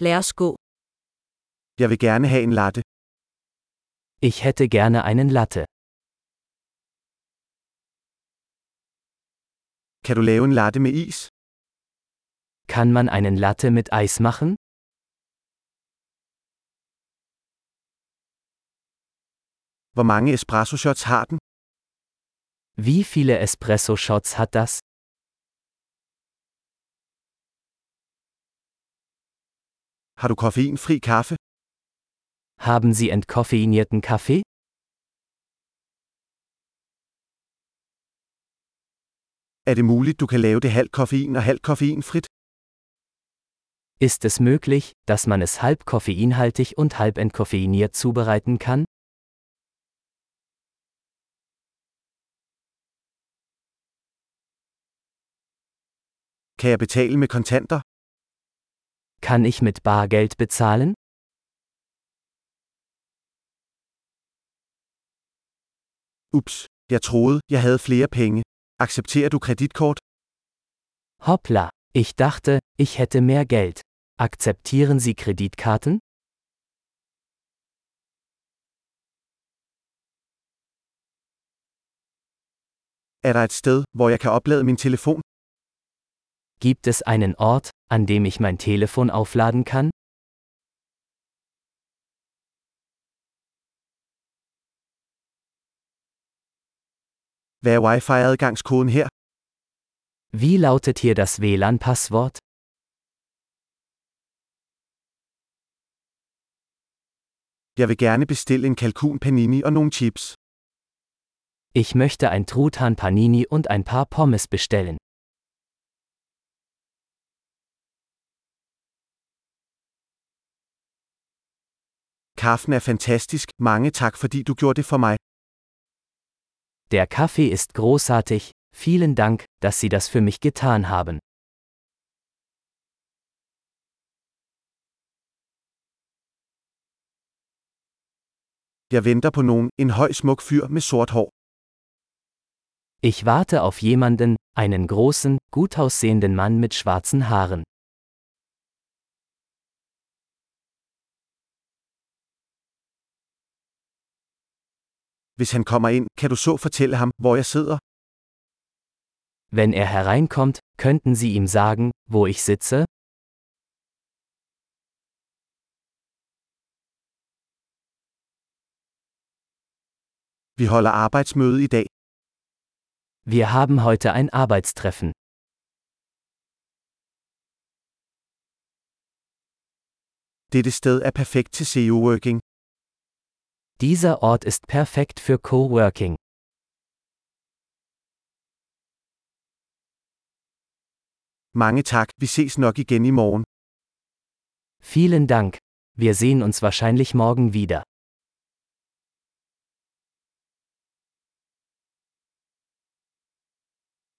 Lad os gå. Jeg vil gerne have en latte. Ich hätte gerne einen Latte. Kan du lave en latte med is? Kann man einen Latte mit Eis machen? Hvor mange espresso shots har den? Wie viele Espresso-Shots hat das? Har du koffeinfri kaffe? Haben Sie entkoffeinierten Kaffee? Er det muligt, du kan lave det halvt koffein og halvt koffeinfrit? Ist es möglich, dass man es halb koffeinhaltig und halb entkoffeiniert zubereiten kann? Kan jeg betale med kontanter? Kann ich mit Bargeld bezahlen? Ups, jeg troede, jeg havde flere penge. Accepterer du kreditkort? Hoppla, ich dachte, ich hätte mehr Geld. Akzeptieren Sie Kreditkarten? Er der et sted, hvor jeg kan oplade min telefon? Gibt es einen Ort, an dem ich mein Telefon aufladen kann? Hvad er wifi-adgangskoden her? Wie lautet hier das WLAN-Passwort? Jeg vil gerne bestille en kalkun panini og nogle chips. Ich möchte ein Truthahn Panini und ein paar Pommes bestellen. Kaffen er fantastisk, mange tak fordi du gjorde det for mig. Der Kaffee ist großartig, vielen Dank, dass Sie das für mich getan haben. Jeg venter på nogen, en høj smuk fyr med sort hår. Ich warte auf jemanden, einen großen, gut aussehenden Mann mit schwarzen Haaren. Hvis han kommer ind, kan du så fortælle ham, hvor jeg sidder? Wenn er hereinkommt, könnten Sie ihm sagen, wo ich sitze? Vi holder arbejdsmøde i dag. Wir haben heute ein Arbeitstreffen. Dette sted er perfekt til SEO-working. Dieser Ort ist perfekt für Coworking. Mange tak, vi ses nok igen i morgen. Vielen Dank. Wir sehen uns wahrscheinlich morgen wieder.